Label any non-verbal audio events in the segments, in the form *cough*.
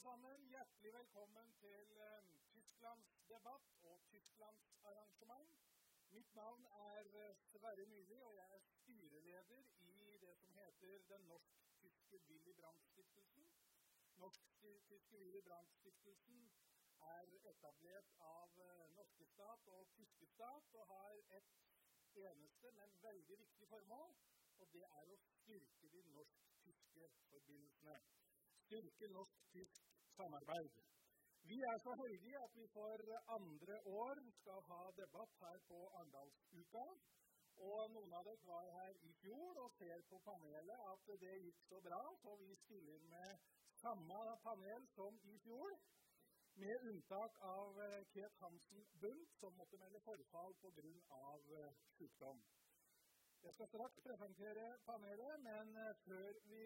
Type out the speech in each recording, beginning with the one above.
alle sammen. Hjertelig velkommen til um, Tysklands debatt og Tysklands arrangement. Mitt navn er uh, Sverre Myrli, og jeg er styreleder i det som heter Den norsk-tyske Willy Brandt-stiftelsen. Norsk-tyske Willy Brandt-stiftelsen er etablert av uh, norske stat og tyske stat og har et eneste, men veldig viktig formål, og det er å styrke de norsk-tyske forbindelsene styrke norsk-tysk samarbeid. Vi er så heldige at vi for andre år skal ha debatt her på Arendalsuka. Og noen av dere var her i fjor og ser på panelet at det gikk så bra, så vi stiller med samme panel som i fjor. Med unntak av Ket Hansen Bundt, som måtte melde forfall pga. sykdom. Jeg skal straks presentere panelet, men eh, før, vi,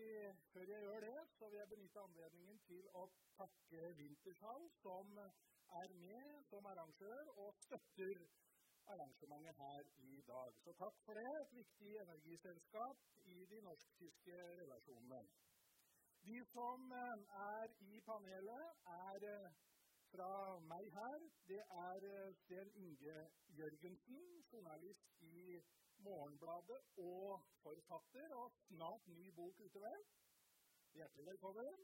før, jeg gjør det, så vil jeg benytte anledningen til å takke Wintershall, som er med som arrangør og støtter arrangementet her i dag. Så takk for det. Et viktig energiselskap i de norsk-tyske relasjonene. De som eh, er i panelet, er eh, fra meg her. Det er Sten Inge Jørgensen, journalist i Morgenbladet og forfatter, og snart ny bok ute vel. Hjertelig velkommen.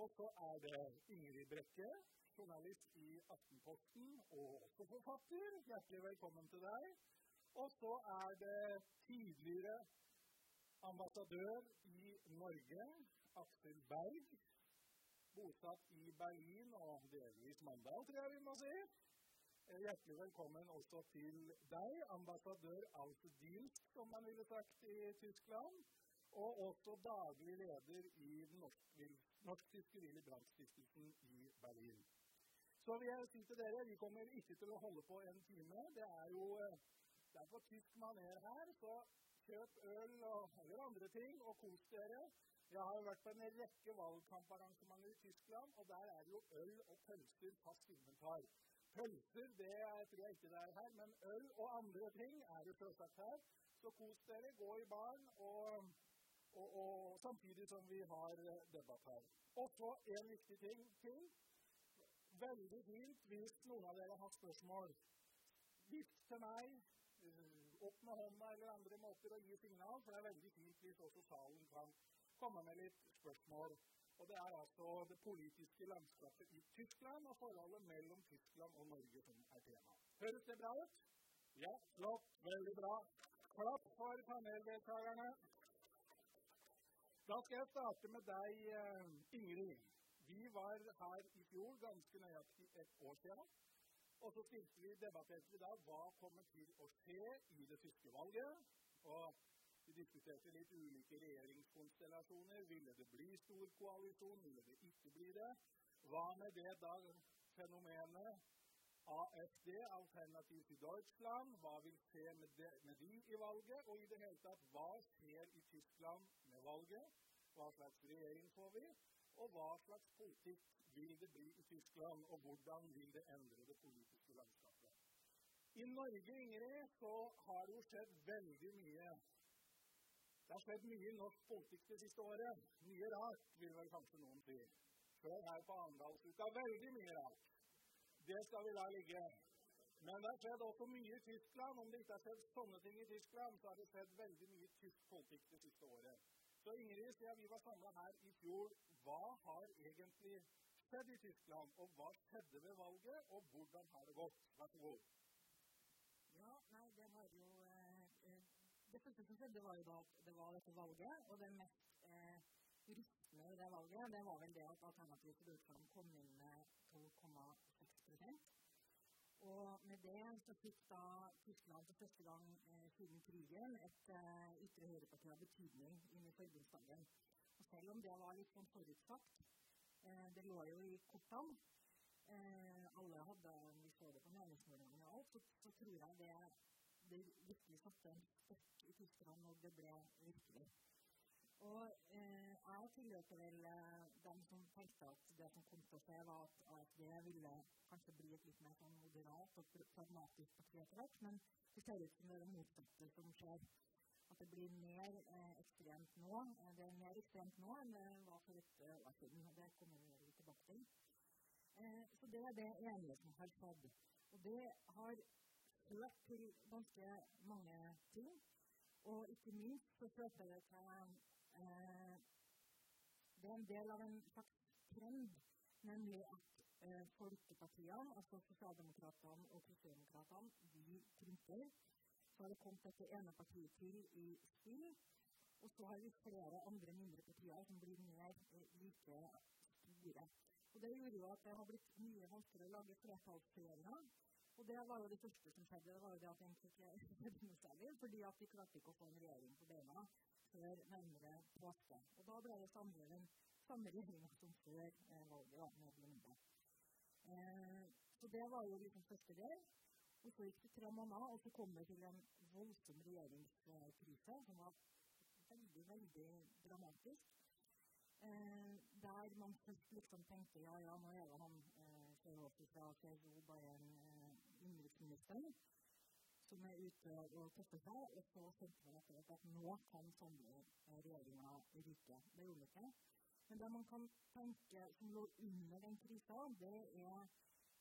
Og så er det Ingrid Brekke, journalist i Aftenposten og også forfatter. Hjertelig velkommen til deg. Og så er det tidligere ambassadør i Norge, Aksel Berg, bosatt i Berlin og delvis Mandal, tror jeg vi må si. Hjertelig velkommen også til deg, ambassadør Alf Dienst, som man ville sagt i Tyskland, og også daglig leder i norsk-tyske Willy Brandt-stiftelsen i Berlin. Så vil jeg si til dere, vi kommer ikke til å holde på en time. Det er jo det er på tysk maner her, så kjøp øl og, eller andre ting og kos dere. Jeg har vært på en rekke valgkamparrangementer i Tyskland, og der er jo øl og pølser fast inventar. Pølser det tror jeg ikke det er her, men øl og andre ting er det selvsagt her. Så kos dere, gå i baren, og, og, og, samtidig som vi har debatt her. Og så en viktig ting til. Veldig fint hvis noen av dere har spørsmål. Vift til meg, eh, opp med hånda eller andre måter å gi signal, for det er veldig fint hvis også salen kan komme med litt spørsmål og Det er altså det politiske landskapet i Tyskland og forholdet mellom Tyskland og Norge som er tema. Høres det bra ut? Ja, flott. Veldig bra. Klapp for paneldeltakerne. Da skal jeg starte med deg, eh, Ingrid. Vi var her i fjor ganske nøyaktig et år siden. Og så vi debatterte vi da hva kommer til å skje i det tyske valget. Og vi diskuterte litt ulike regjeringskonstellasjoner. Ville det bli stor koalisjon? Ville det ikke bli det? Hva med det da fenomenet AFD, Alternativ til Deutschland? Hva vil skje med, de, med de i valget? Og i det hele tatt, hva skjer i Tyskland med valget? Hva slags regjering får vi? Og hva slags politikk vil det bli i Tyskland? Og hvordan vil det endre det politiske landskapet? I Norge Ingrid, så har det jo skjedd veldig mye det har skjedd mye i norsk politikk det siste året. Mye rart, vil vel kanskje noen si. Før her på Arendalsuka veldig mye rart. Det skal vi la ligge. Men det har skjedd også mye i Tyskland. Om det ikke har skjedd sånne ting i Tyskland, så har det skjedd veldig mye tysk politikk det siste året. Så Ingrid, siden vi var samla her i fjor, hva har egentlig skjedd i Tyskland? Og hva skjedde ved valget, og hvordan har det gått? Vær så god. Ja, nei, det har jo eh, det første som skjedde, var jo da at det var dette valget. Og det mest eh, rystende i det valget, det var vel det at Alternativet til Deutschland kom inn med 12,6% Og med det så fikk da Tyskland for første gang eh, siden krigen et eh, ytre høyreparti av betydning inn i forbundsdagen. Og selv om det var litt sånn forutsagt, eh, det lå jo i kortene eh, Alle hadde, vi så det på meningsmålingene og alt, så, så tror jeg det det virkelig satte en støkk i Tyskland når det ble virkelig. Og eh, jeg tilhørte vel eh, dem som tenkte at det som kom til å skje, var at AFD ville kanskje bli et litt mer sånn moderat og pragmatisk parti etter hvert. Men det ser ut som det er motsatte som skjer. At det blir mer eh, ekstremt nå. Det er mer ekstremt nå enn det var for et år siden. og Det kommer vi tilbake til. Eh, så det er det ene som har skjedd. Og det har ført til ganske mange ting. Og ikke minst så førte det til eh, Det er en del av en slags trend, nemlig at eh, folkepartiene, altså Sosialdemokratene og Kristendemokratene, de krymper. Så har det kommet dette ene partiet til i spill. Og så har vi flere andre mindre partier som blir mer eh, like store. Og Det gjorde jo at det har blitt mye vanskeligere å lage flertallsregjeringer. Og det var jo det første som skjedde. Det var jo det at *laughs* noe særlig, fordi at de klarte ikke å få en regjering på beina før nærmere påske. Og da ble det samme, regjering som før eh, valget, med Blinde. Eh, så det var jo liksom første del. Og så gikk det tre måneder, og så kom det til en voldsom regjeringskrise som var veldig, veldig dramatisk. Eh, der man først liksom tenkte ja, ja, nå er han eh, fra CSO Bayern eh, innenriksministeren som er ute og tester seg, og så skjønte man etter at nå kan samle eh, regjeringa ryke. Det gjorde det ikke. Men det man kan tenke som lå under den krisa, det er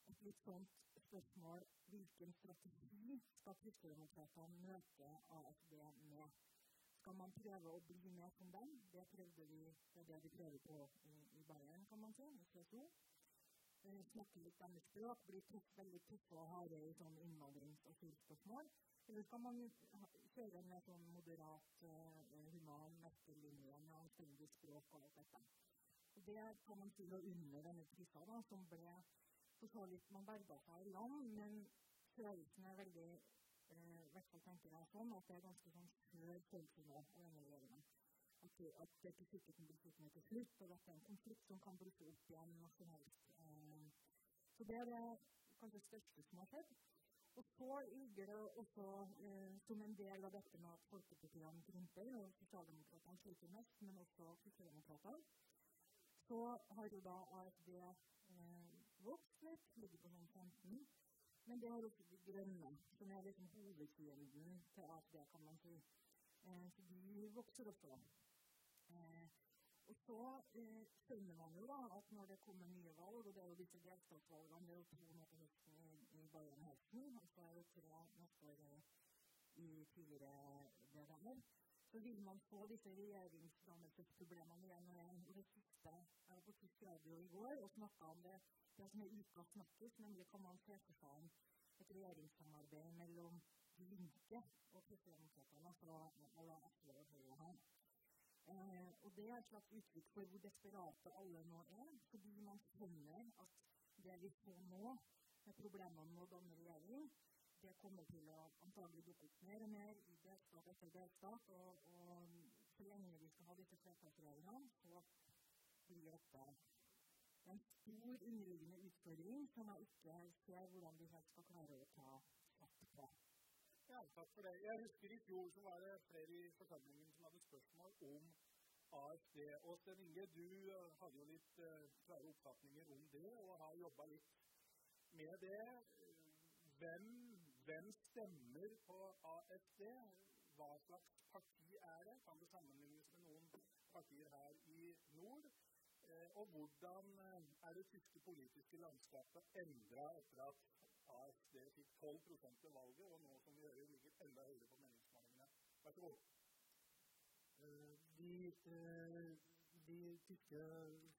et litt sånt spørsmål hvilken strategi skal kristendemokratene møte AFD med? Skal man prøve å bli med som dem? Det, prøvde vi, det er det vi prøver på i, i Bayern, kan man si, i CSO. Snakke litt deres språk, bli tøff, veldig tøffe og harde i sånn innvandrings- og asylspørsmål. Eller skal man kjøre med sånn moderat, uh, human metterlinje med anstendig språk og alt dette. Og det kan man si lå under denne krisa, da, som ble for så vidt Man berga seg i land, men følelsen er veldig uh, hvert fall tenker jeg sånn, at det er ganske sånn skjør følelse nå av denne regjeringen. At, det, at det ikke sikkert kan bli slutt til slutt, og at det er en konflikt som kan blusse opp igjen når som helst. Eh, så det er det kanskje største som har skjedd. Og så ligger det også eh, som en del av dette med at folkepartiene krymper, og sosialdemokratene sliter mest, men også kristendemokratene, så har jo da AFD eh, vokst litt, ligger på noen 15 men det har også De Grønne, som er liksom hovedfienden til AFD, kan man si. Eh, så de vokser også. Eh, og så eh, skjønner man jo da at når det kommer nye valg, og det er jo disse delstatsvalgene, det er jo to nå på høsten i, i Bayern Helsen, og så er det tre neste år i tidligere det der, så vil man få disse regjeringsdannelsesproblemene igjen og igjen. Og det siste Jeg var på tysk radio i går og snakka om det det som er ukas snakkis, nemlig kan man se for seg et regjeringssamarbeid mellom Linke og altså eller SV og Høyre her. Eh, og det er et slags uttrykk for hvor desperate alle nå er, fordi man skjønner at det vi får nå, med problemene med å danne regjering, det kommer til å antagelig dukke opp mer og mer i delstat etter delstat. Og, og så lenge vi skal ha disse flertallsregjeringene, så blir dette en stor underliggende utfordring som jeg ikke ser hvordan vi helt skal klare å ta fatt på. Ja, takk for det. Jeg husker i fjor så var det flere i forsamlingen som hadde spørsmål om AFD. Og Sten Inge, du eh, hadde jo litt uh, klare oppfatninger om det, og har jobba litt med det. Hvem, hvem stemmer på AFD? Hva slags parti er det? Kan det sammenlignes med noen partier her i nord? Eh, og hvordan eh, er det tyske politiske landskapet endra etter at AFD fikk 12 ved valget, og nå som vi hører ligger enda høyere på meningsmålingene? Vær så god. Eh, de, de tyske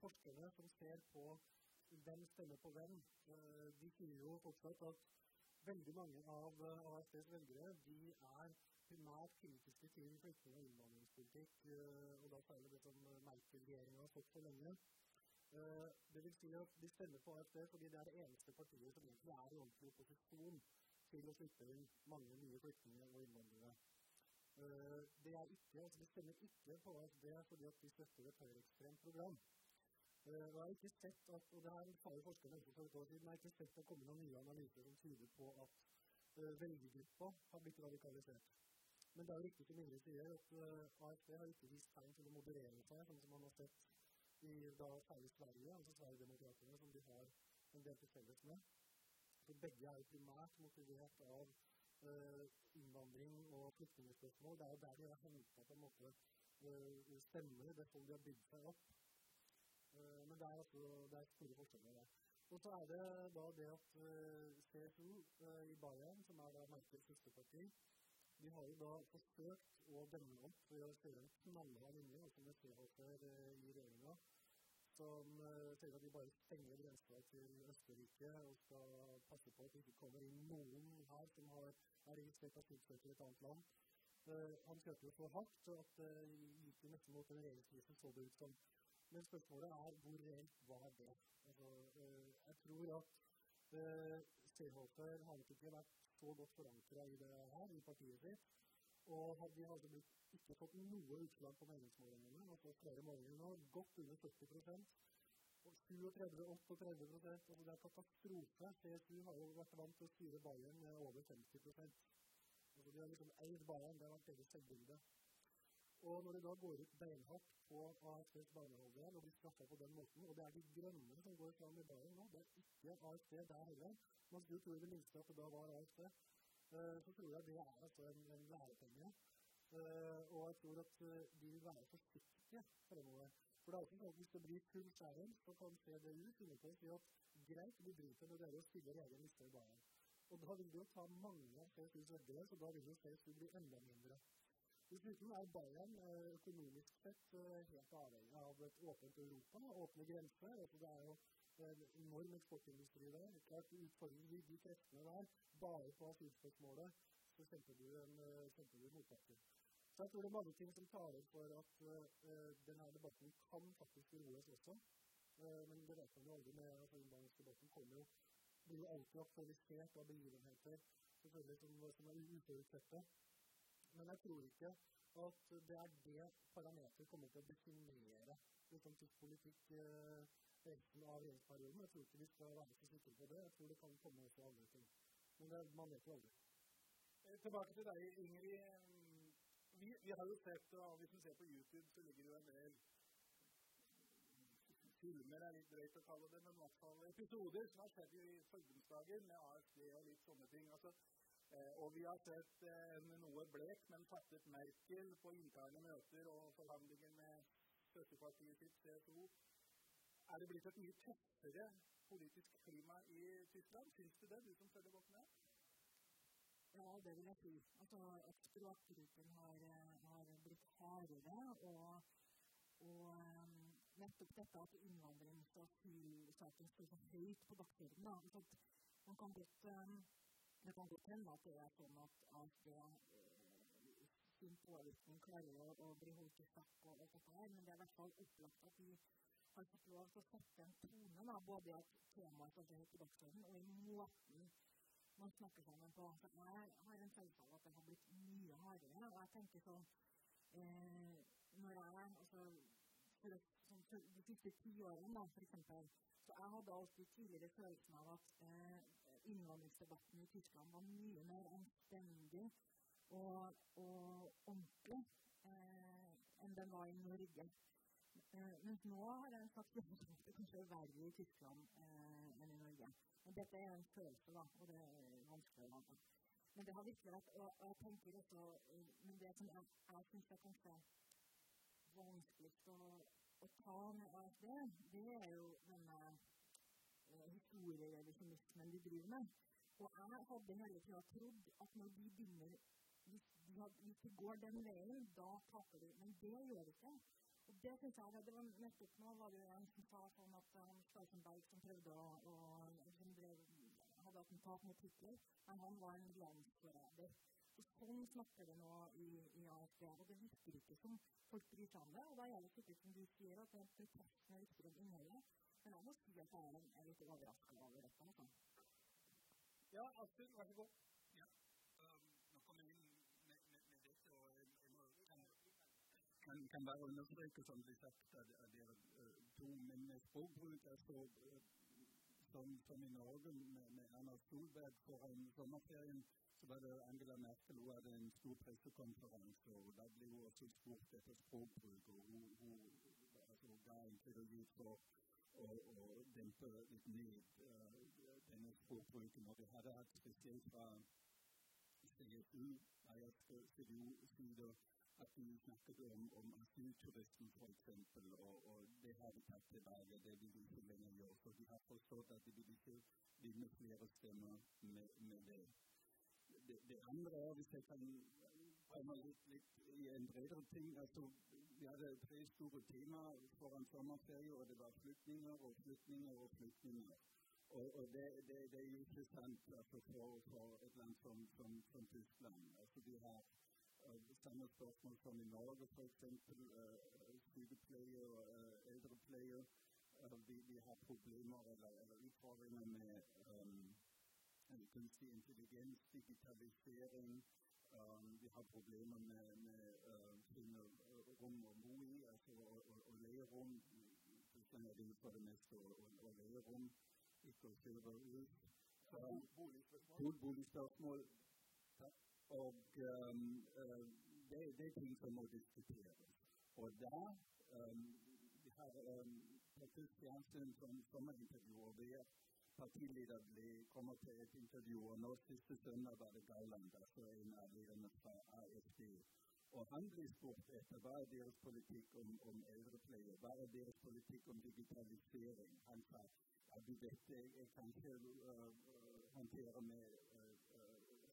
forskerne som ser på hvem stemmer på hvem, de sier jo fortsatt at veldig mange av AFDs velgere de er primært kritiske til flyktning- og innvandringspolitikk, eh, og da særlig det som Merkel-regjeringa har fått for lenge. Eh, det vil si at De stemmer på AFD fordi det er det eneste partiet som egentlig er i ordentlig opposisjon til å slippe inn mange nye flyktninger og innvandrere. Eh, det er ikke, altså De stemmer ikke på AFD fordi at de støtter et høyreekstremt program. Og jeg har ikke sett at, og det er en farlig forskerne også for et år siden, jeg har ikke sett det komme noen nye analyser som tyder på at velgergruppa har blitt radikalisert. Men det er jo riktig som Ingrid sier, at uh, AFD har ikke vist tegn til å moderere seg, sånn som man har sett i da, særlig Sverige, altså Sverigedemokraterna, som de har en del til felles med. Så begge er jo primært motivert av uh, innvandring og flyktningspørsmål. Det er jo der de har henta på en måte uh, stemmer, det som de har bygd seg opp. Uh, men det er, altså, det er store forskjeller der. Og så er det da det at CSU i Bayern, som er da Merkels søsterparti, de har jo da forsøkt å demme opp ved å kjøre en knallhard linje, altså med her i regjeringa, som uh, sier at de bare stenger grensa til Østerrike og skal passe på at det ikke kommer inn noen her som har, er registrert asylsøkere i et annet land. Uh, han kjørte jo så hardt at det uh, gikk nesten mot en regjeringskrise, så det ut som. Men spørsmålet er hvor reelt var det? Altså, jeg tror at Seehofer har nok ikke vært så godt forankra i det her, i partiet sitt. Og hadde de hadde blitt, ikke fått noe utslag på meningsmålingene. og fått flere målinger nå, godt under 70% og 37-38 altså Det er katastrofe. CSU har jo vært vant til å styre Bayern med over 50% altså De har liksom eid Bayern. Det har vært deres selvbilde. Og når det da går ut beinhardt på AFCs barnehager og blir straffa på den måten, og det er de grønne som går fram i baren nå, det er ikke AFC der heller, man skulle tro i det minste at det da var AFC. Uh, så tror jeg det er altså en, en lærepenge. Uh, og jeg tror at uh, de vil være forsiktige fremover. For det er også sånn at Hvis det blir full skjæring, så kan CDU finne på å si at greit, vi bryter med dere stiller egen liste i banen. Og da vil det jo ta mange av CSUs velgere, så da vil jo CSU bli enda mindre. Dessuten er Bayern økonomisk sett helt avhengig av et åpent Europa, åpne grenser. Altså det er jo en enorm eksportindustri der. Klart Utfordringen de, de kreftene der, bare på asylspørsmålet, så kjemper du, en, kjemper du motbakke. Så jeg tror det er mange ting som taler for at uh, denne debatten kan faktisk roes også. Uh, men det vet man jo aldri med at Innvandringsdebatten kommer jo, blir alltid aktualisert av begivenheter selvfølgelig som, som er uforutsette. Men jeg tror ikke at det er det parameteret kommer til å definere liksom, politikk uh, resten av regjeringsperioden. Jeg tror ikke vi skal være så sikre på det. Jeg tror det kan komme også andre ting. Men det, man vet jo aldri. Eh, tilbake til deg, Ingrid. Vi, vi, har jo sett, og Hvis du ser på YouTube, så ligger det jo en del filmer, er litt drøyt å kalle det, men i hvert fall episoder som har skjedd i forbundsdager med AFD og litt sånne ting. Altså, eh, og vi har sett eh, en noe blek, men fattet Merkel på interne møter og forhandlinger med støttepartiet sitt, CSO, er det blitt et mye tøffere politisk klima i Tyskland? Syns du det, du som følger godt med? Ja, det vil jeg si. Altså, at språkbruken har, har blitt hardere. Og, og nettopp dette at innvandrings- og asylsaken står så høyt på dagsordenen. Altså, man kan godt, det kan godt hende at det er sånn at, at sin påvirkning klarer å, å bli holdt i sjakk og, og dette her, men det er i hvert fall opplagt at vi har fått lov til å sette en tone, da, både i at temaet står høyt på dagsordenen, og i måten man snakker sammen på. Så jeg har en følelse av at det har blitt mye hardere. Og jeg tenker sånn eh, Når jeg altså, for, sånn, for De siste ti årene, da, eksempel, så jeg hadde alltid tidligere følelsen av at eh, innvandringsdebatten i Tyskland var mye mer anstendig og, og ordentlig eh, enn den var i Norge. Eh, mens nå har jeg sagt at det kanskje er verre i Tyskland eh, enn i Norge. Men dette er en følelse, da, og det er vanskelig å Men det har virkelig vært Og, og tenker også eh, Men det som jeg, jeg syns er kanskje vanskeligst å, å ta med AFD, det er jo denne historierevisjonismen de driver med. Og jeg hadde hele tida trodd at når de begynner hvis hvis de går den veien, da taper de. Men det gjør de ikke. Og det synes jeg, det var nettopp nå var det en som sa sånn at um, Stoltenberg som prøvde å, og, som drev, hadde attentat mot Hitler, men han var en landsforræder. Så sånn snakker det nå i, i AFD. Og det virker ikke som folk bryr seg om det. Og da er det sikkert som du sier, at det er protestene er viktigere enn innholdet. Jeg må si at jeg er litt overraska over dette. Altså. Ja, Astrid, vær så god. kan, kan bare understreke, som blir sagt at dere to, men språkbruk altså, som, som i Norge med, med Erna Solberg foran sommerferien, så var det Angela Merkel hun hadde en stor pressekonferanse, og da ble hun også spurt etter språkbruk. og Hun, hun altså, ga intervju for å, å dempe litt ned uh, denne språkbruken. Og det hadde hatt spesielt fra CSU, CDU-side at du snakket om, om asylturisme f.eks. Og, og det har de tatt tilbake. Det vil de ikke lenger gjøre. Så de har forstått at de vil ikke vinne flere stemmer med, med det. det. det. andre er, hvis jeg kan komme litt, litt i en bredere ting altså, Vi hadde tre store temaer foran sommerferie, og det var flyktninger og flyktninger og flyktninger. Og, og det, det, det, er jo ikke sant altså, for, for, et land som, som, som Tyskland. Altså, de har samme spørsmål som i Norge, f.eks. Uh, sykepleier og uh, eldrepleier. Uh, vi, vi, har problemer eller, eller utfordringer med um, kunstig intelligens, digitalisering. Um, vi har problemer med, med uh, rom å bo i, altså å, og leierom. Tyskland er det for det meste å leie rom, ikke å kjøre ut. Boligspørsmål. Og um, det, det, er ting som må diskuteres. Og da um, vi har um, faktisk fjernsyn som sommerintervjuer ved partileder ble, kommer til et intervju, og nå siste søndag var det Gauland, altså en av lederne fra AFD. Og blir spurt etter hva er deres politikk om, om eldrepleie, hva er deres politikk om digitalisering. Han sa ja, du vet, jeg, jeg kan ikke uh, håndtere med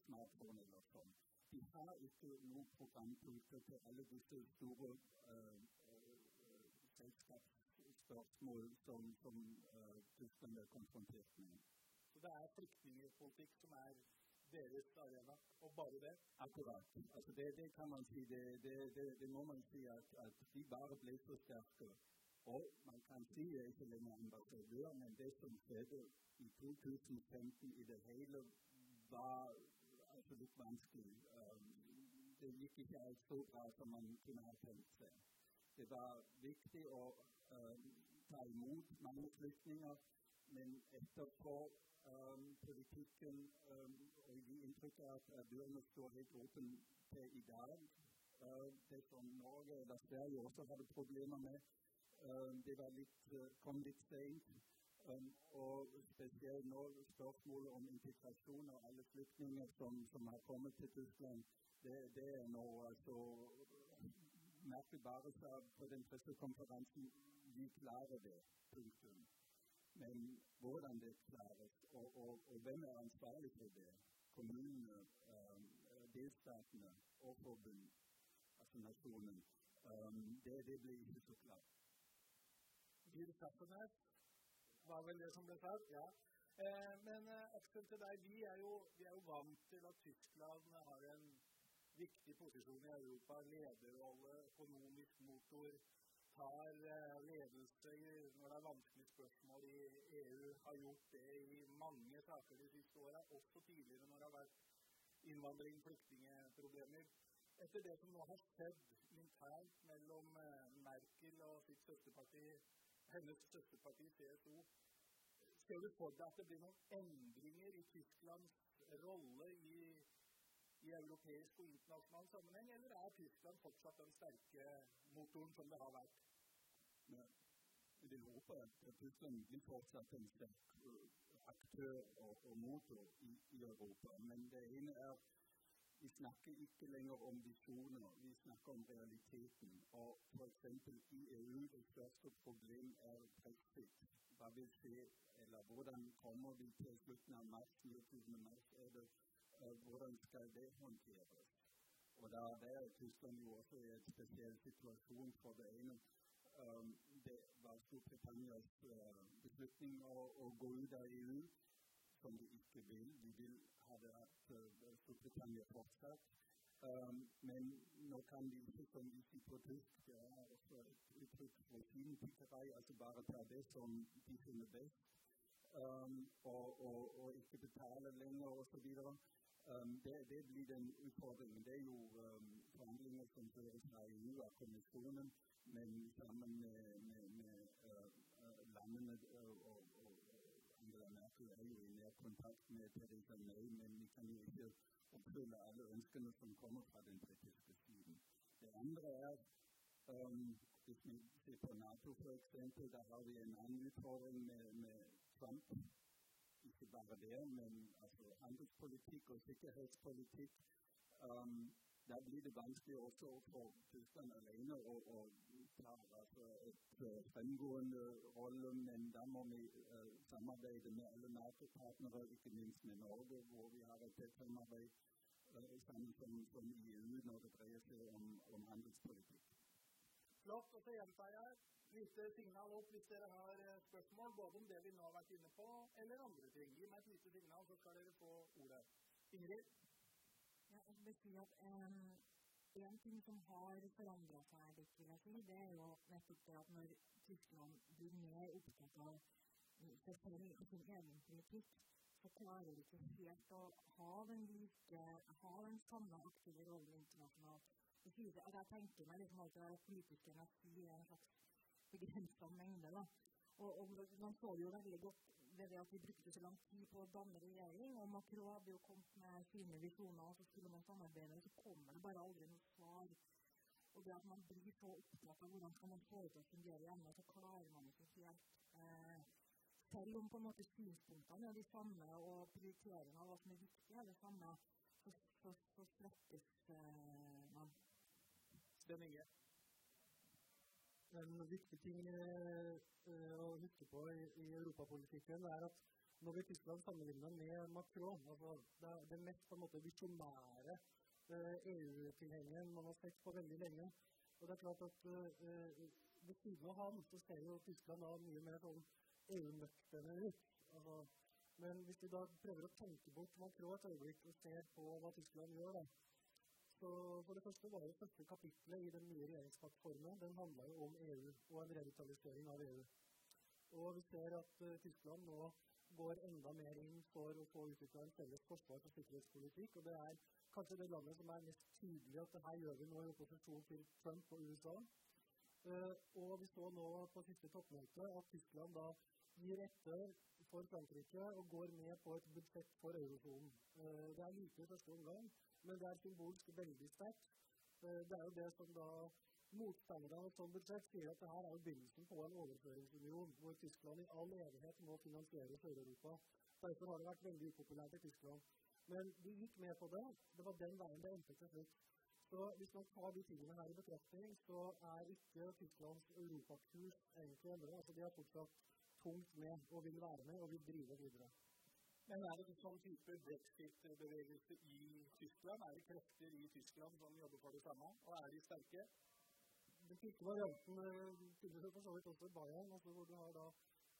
smartphone eller sånn. De har ikke noen programpunkter til alle disse store uh, uh, selskapsspørsmål som, som uh, Tyskland er konfrontert med. Så det er flyktningpolitikk som er deres arena, og bare det? Akkurat. Altså det, det kan man si. Det, det, det må man si at, at, de bare ble så sterke. Og man kan si jeg er ikke lenger ambassadør, men det som skjedde i 2015 i det hele, var absolutt vanskelig. Um, det gikk ikke alt så bra som man kunne ha tenkt seg. Det var viktig å um, ta imot mange flyktninger, men etterpå um, politikken um, og gir inntrykk av at dørene står helt åpne til i dag. Uh, det som Norge eller Sverige også hadde problemer med, uh, det litt, uh, kom litt seint. Og spesielt nå spørsmålet om integrasjon av alle flyktninger som, som, har kommet til Tyskland, det, det er nå altså Merkel bare sa på den pressekonferansen vi klarer det. Punktum. Men hvordan det klares, og, og, og hvem er ansvarlig for det? Kommunene, um, delstatene og forbund, altså nasjonen. Um, det, det blir ikke så klart. Gil Staffelnes, var vel det som ble sagt. ja. Eh, men eh, Aksel, til deg, vi er, jo, vi er, jo, vant til at Tyskland har en viktig posisjon i Europa. Lederrolle, økonomisk motor. Tar eh, ledelse når det er vanskelige spørsmål i EU. Har gjort det i mange saker de siste åra, også tidligere når det har vært innvandring, og flyktningeproblemer. Etter det som nå har skjedd internt mellom eh, Merkel og sitt søsterparti hennes søsterparti CSO. Ser du for deg at det blir noen endringer i Tysklands rolle i, i europeisk og internasjonal sammenheng, eller er Tyskland fortsatt den sterke motoren som det har vært? Ja. Jeg vil håpe at Tyskland vil fortsatt en sterk aktør og, og motor i, i, Europa. Men det ene er vi snakker ikke lenger om visjoner, vi snakker om realiteten. Og f.eks. i EU det største problem er brexit. Hva vil skje, eller hvordan kommer vi til slutten av mars, 29. mars, er det, hvordan skal det håndteres? Og da er Tyskland jo også i en spesiell situasjon for det ene. Um, det var Storbritannias uh, beslutning å, å gå ut av EU som de ikke vil. De vil ha det at uh, Storbritannia fortsatt. Um, men nå kan de ikke, som de sier på tysk, det er også et uttrykk for finpikkerei, altså bare ta det som de finner best, um, og, og, og, ikke betale lenger osv. Um, det, det blir den utfordringen. Det er jo um, forhandlinger som føres fra EU av kommisjonen, men sammen med, med, med uh, landene og, og, og Angela Merkel er jo i nær kontakt med Theresa May, men vi kan jo ikke oppfylle alle ønskene som kommer fra den britiske siden. Det andre er um, hvis vi ser på Nato f.eks., da har vi en annen utfordring med, med Trump. Ikke bare det, men altså handelspolitikk og sikkerhetspolitikk. Um, da blir det vanskelig også for Tyskland alene å, ta altså, et fremgående rolle. Men da må vi uh, samarbeide med alle Nato-partnere, ikke minst med Norge, hvor vi har et tett samarbeid uh, sammen som, som, EU når det dreier seg om, om handelspolitikk. Flott. Og så gjentar jeg lite signal opp hvis dere har spørsmål både om det vi nå har vært inne på, eller andre ting. Gi meg et lite signal, så skal dere få ordet. Ingrid? Ja, jeg vil si at um, En ting som har forandra seg litt, vil jeg si, det er jo nettopp det at når Tyskland blir mer opptatt av seg selv og sin egen politikk, så klarer de ikke helt å ha den like, ha den samme aktive rollen internasjonalt. Jeg, jeg tenker meg liksom at politikerne sier er en slags begrensa mengde. da. Og, og, Man så det jo veldig godt ved det at vi brukte så lang tid på å danne regjering. og Macron hadde jo kommet med sine visjoner, og så skulle man samarbeide, så kommer det bare aldri noe svar. Og det at man blir så opptatt av hvordan kan man få det til å fungere hjemme, så klarer man ikke helt eh, Selv om på en måte synspunktene er de samme, og prioriteringen av hva som er viktig, er det samme, så, så, så svekkes eh, man. Spenninge. En viktig ting eh, å huske på i, i europapolitikken er at når vi Tyskland sammenligner med Macron altså det, er det mest på en måte visjonære eh, EU-tilhengeren man har sett på veldig lenge. Og det er klart at eh, Ved siden av ham så ser jo Tyskland da mye mer sånn EU-nøkterne ut. Altså, men hvis vi da prøver å tenke bort Macron et øyeblikk og ser på hva Tyskland gjør, da, så for det første var det første kapitlet i den nye regjeringsplattformen den handla om EU og en revitalisering av EU. Og vi ser at uh, Tyskland nå går enda mer inn for å få utvikla en felles forsvars- og sikkerhetspolitikk. Og det er kanskje det landet som er mest tydelig at det her gjør vi nå i opposisjon til Trump og USA. Uh, og vi så nå på siste toppmøte at Tyskland da gir etter for Frankrike og går med på et budsjett for eurosonen. Uh, det er lite i første omgang, men det er symbolsk veldig sterkt. Eh, det er jo det som da motstanderne av et sånt budsjett sier at det her er jo begynnelsen på en overføringsunion, hvor Tyskland i all evighet må finansiere Sør-Europa. Derfor har det vært veldig upopulært i Tyskland. Men de gikk med på det. Det var den veien det endte til slutt. Så hvis man tar de tingene her i betraktning, så er ikke Tysklands europakurs egentlig endret. Altså de er fortsatt tungt med og vil være med og vil drive videre. Men er det en sånn type brexit-bevegelse i Tyskland? Er det krefter i Tyskland som jobber for det samme, og er de sterke? Den siste varianten finnes jo for så vidt også i Bayern, altså hvor du har da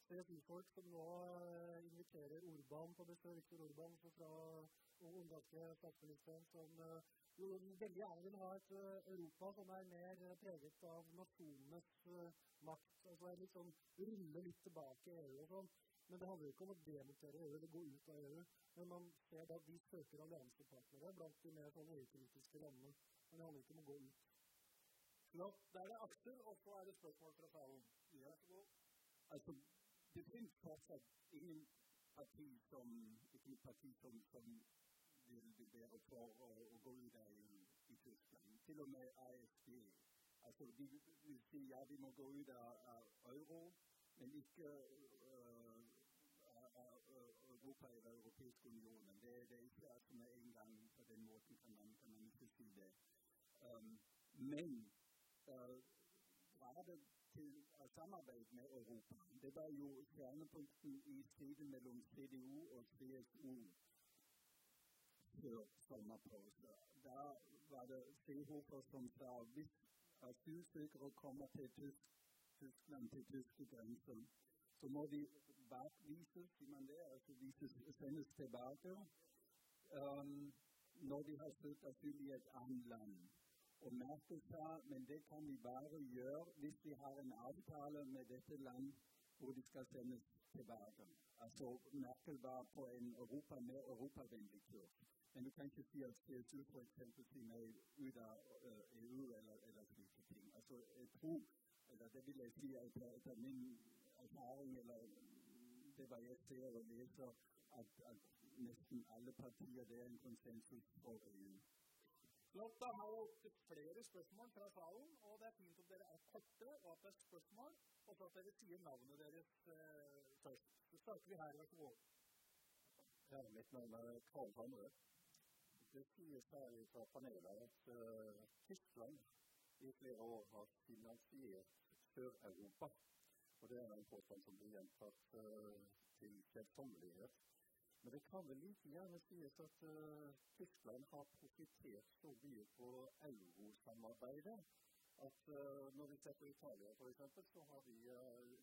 CSU-folk som nå uh, inviterer Orban på besøk, Viktor Orban fra ungarske statsministeren, som uh, jo veldig gjerne vil ha et Europa som er mer preget av nasjonenes makt. Altså liksom rulle litt tilbake EU og sånn. Men det handler ikke om å demontere EU eller gå ut av EU. Men man ser da de søker alliansepartnere blant de mer sånn EU-kritiske landene. Men det handler ikke om å gå ut. Så Da er det Aksel, og så er det spørsmål fra salen. Ja, så god. Altså, det finnes fortsatt ingen parti som, ikke parti som, som vil bli bedre for å, å gå ut av EU i Tyskland. Til og med AFD. Altså, de vil si ja, vi må gå ut av, av euro, men ikke Europa i Den europeiske unionen. Det, det er ikke altså med en gang på den måten kan man, kan man ikke si det. Um, men uh, det til uh, samarbeid med Europa, det var jo kjernepunkten i striden mellom CDU og CSU før sommerpause. Da var det Seehofer som sa hvis asylsøkere kommer til Tysk, Tyskland, til tyske grenser, så må de bakvises, sier man det, altså vises, sendes tilbake um, når de har søkt asyl i et annet land. Og Merkel sa men det kan vi bare gjøre hvis vi har en avtale med land hvor de skal sendes. Altså Merkel var på en Europa med europavennlig kurs. Men du kan ikke si at CSU f.eks. sier nei ut av uh, EU eller, eller slike ting. Altså, jeg tror, eller det vil jeg si etter, etter min erfaring det hva jeg ser og leser, at, at nesten alle partier det er en konsensus for EU. Flott. Da har jeg opptil flere spørsmål fra salen. og Det er fint at dere er korte, og at det er spørsmål, og så at dere sier navnet deres eh, først. Så starter vi her. Vær så god. Ja, mitt navn er Karl Hamre. det sies her fra panelet at uh, Tyskland i flere år har finansiert Sør-Europa. Og det er en påstand som blir gjentatt uh, til kjedsommelighet. Men det kan vel like gjerne sies at uh, Tyskland har profittert så mye på eurosamarbeidet at uh, når vi ser på Italia f.eks., så har vi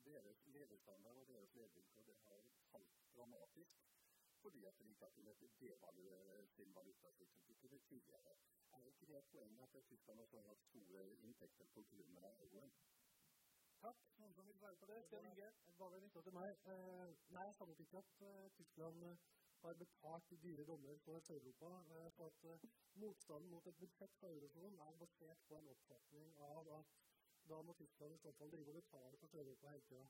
deres levestandard og deres levevilkår det har falt dramatisk fordi at de ikke har kunnet devaluere sin valuta slik som de kunne tidligere. Er ikke det et poeng at Tyskland også har hatt store inntekter på grunn av euroen? Takk. Noen som vil svare på det? Sten Inge? Bare litt til meg. Eh, nei, jeg savnet ikke at uh, Tyskland uh, har betalt dyre dommer for Sør-Europa. Uh, for at Motstanden mot et budsjett for eurosonen er basert på en oppfatning av at da må Tyskland i så fall drive og betale for Sør-Europa hele tida.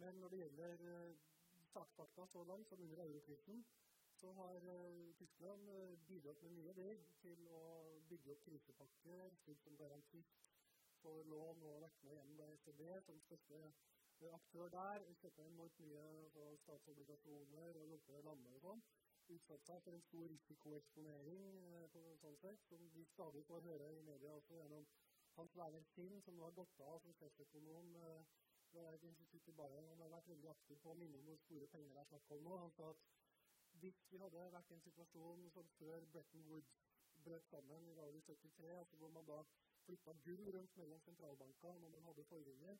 men når det gjelder saksfakta så langt, som under eurokrisen, så har Tyskland bidratt med mye det til å bygge opp krisepakker, slik som garantist får lån og vært med gjennom ECB som største aktør der. Kjøper enormt mye statsobligasjoner og hjulpet lande og sånn. Utsatt seg for en stor risikoeksponering eh, på sånn sett, som vi stadig får høre i media også gjennom Hans Werner Sinn, som nå har gått av som sjeføkonom ved et institutt i Bayern. Han har vært veldig aktiv på å minne om hvor store penger det er snakk om nå. Han sa at hvis vi hadde vært i en situasjon som før Bretton Woods brøt sammen i dag 73, altså hvor man da flytta gull rundt mellom sentralbanker når man hadde forringer,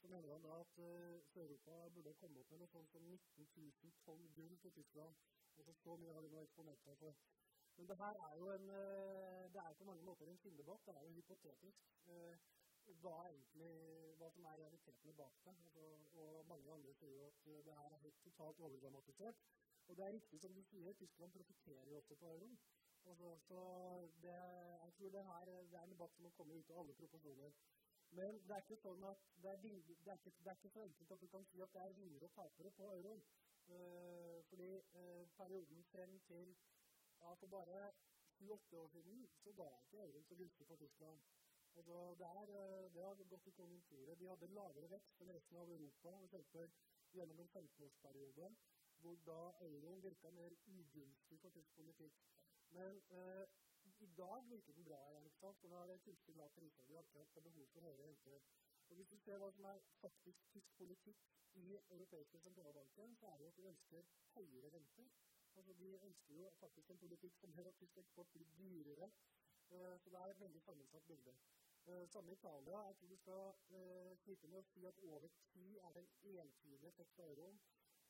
så mener han da at uh, Sør-Europa burde komme opp med noe sånt som 19 000 tonn gull til Tyskland. Altså så mye har de nå eksponert seg for. Men det her er jo en, uh, det er på mange måter en skinndebatt. Det er jo hypotetisk. Uh, hva, egentlig, hva som er realitetene bak det. Altså, og mange andre sier jo at det her er helt totalt overdramatisert. Og det er riktig som du sier, Tyskland profitterer jo også på euroen. Altså, så det, jeg tror det, her, det er en debatt som må komme ut av alle proporsjoner. Men det er ikke sånn at det er, det er, ikke, det er ikke så enkelt at du kan si at det er vinnere og tapere på euroen. Uh, fordi uh, perioden frem til ja, for bare 7-8 år siden så ga ikke euroen så gunstig for Tyskland. Altså, det, er, uh, det har gått i konjunkturer. De hadde lavere vekst enn resten av Europa eksempel, gjennom en 15-årsperiode, hvor da euroen virka mer ugunstig for tysk politikk. Men eh, i dag virker den bra igjen. ikke sant? For nå er det kunstig lav prise. Vi har akkurat behov for høyere renter. Og Hvis du ser hva som er faktisk tysk politikk i europeiske sentralbanken, så er det at de ønsker høyere renter. Altså De ønsker jo faktisk en politikk som gjør at tysk eksport blir dyrere. Eh, så det er et veldig sammensatt bilde. Uh, samme Italia. Jeg tror du skal uh, slippe med å si at over tid er det en entydig effekt av euroen.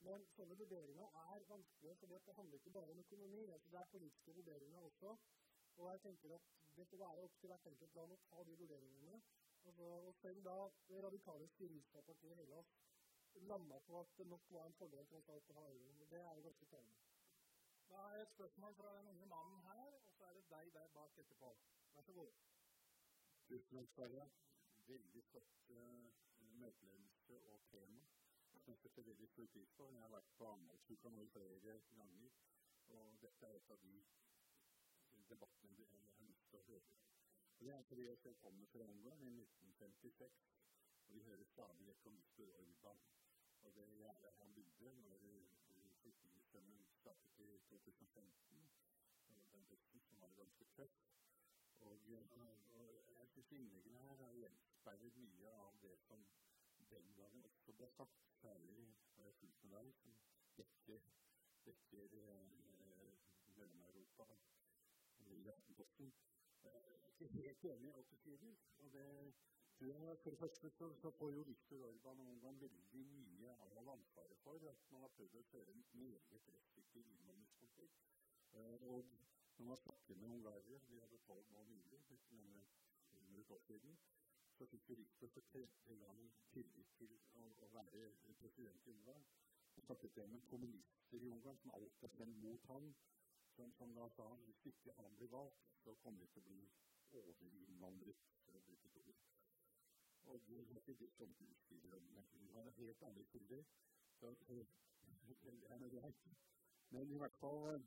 Men sånne vurderinger er vanskelige, for det handler ikke bare om økonomi. Altså det er politiske vurderinger også. Og jeg tenker at det får være opp til hvert enkelt land å ta de vurderingene. Altså, og selv da det radikale styringspartiet i Hellas landa på at det nok var en fordel for oss å ha euroen. Det er ganske talende. Da er et spørsmål fra den unge mannen her, og så er det deg der bak etterpå. Vær så god. Tusen takk, Sverre. Veldig flott uh, møteledelse og tema som setter veldig stor pris på. Jeg har vært på Arendalsuka nå flere ganger, og dette er et av de debattene jeg har lyst til å høre. Og det er fordi jeg kommer fra Ungarn i 1956, og vi hører stadig vekk om Viktor Orban. Og det gjerdet han bygde når flyktningstrømmen startet i 2015, og den høsten som var ganske tøff. Og, og jeg syns innleggene her har gjenspeilet mye av det som den gangen også ble sagt, særlig har jeg fulgt med deg, som dekker, dekker eh, Mellom-Europa i Aftenposten. Ikke helt enig i alt du sier. Og det, for det første så, så får jo Viktor Orban og Ungarn veldig mye av ansvaret for at man har prøvd å føre en meget restriktiv innvandringspolitikk. Eh, og når man snakker med ungarere, vi hadde tolv nå nylig, under et år siden, så fikk Viktor for tredje gang tillit til å, å være president i Ungarn. Så satte jeg med kommunister i Ungarn som alt er stemt mot ham, som, som da sa hvis ikke han blir valgt, så kommer vi til å bli overinnvandret, å. Og det har ikke det som du skriver har helt andre kilder. Så det er noe greit. Men i hvert fall eh,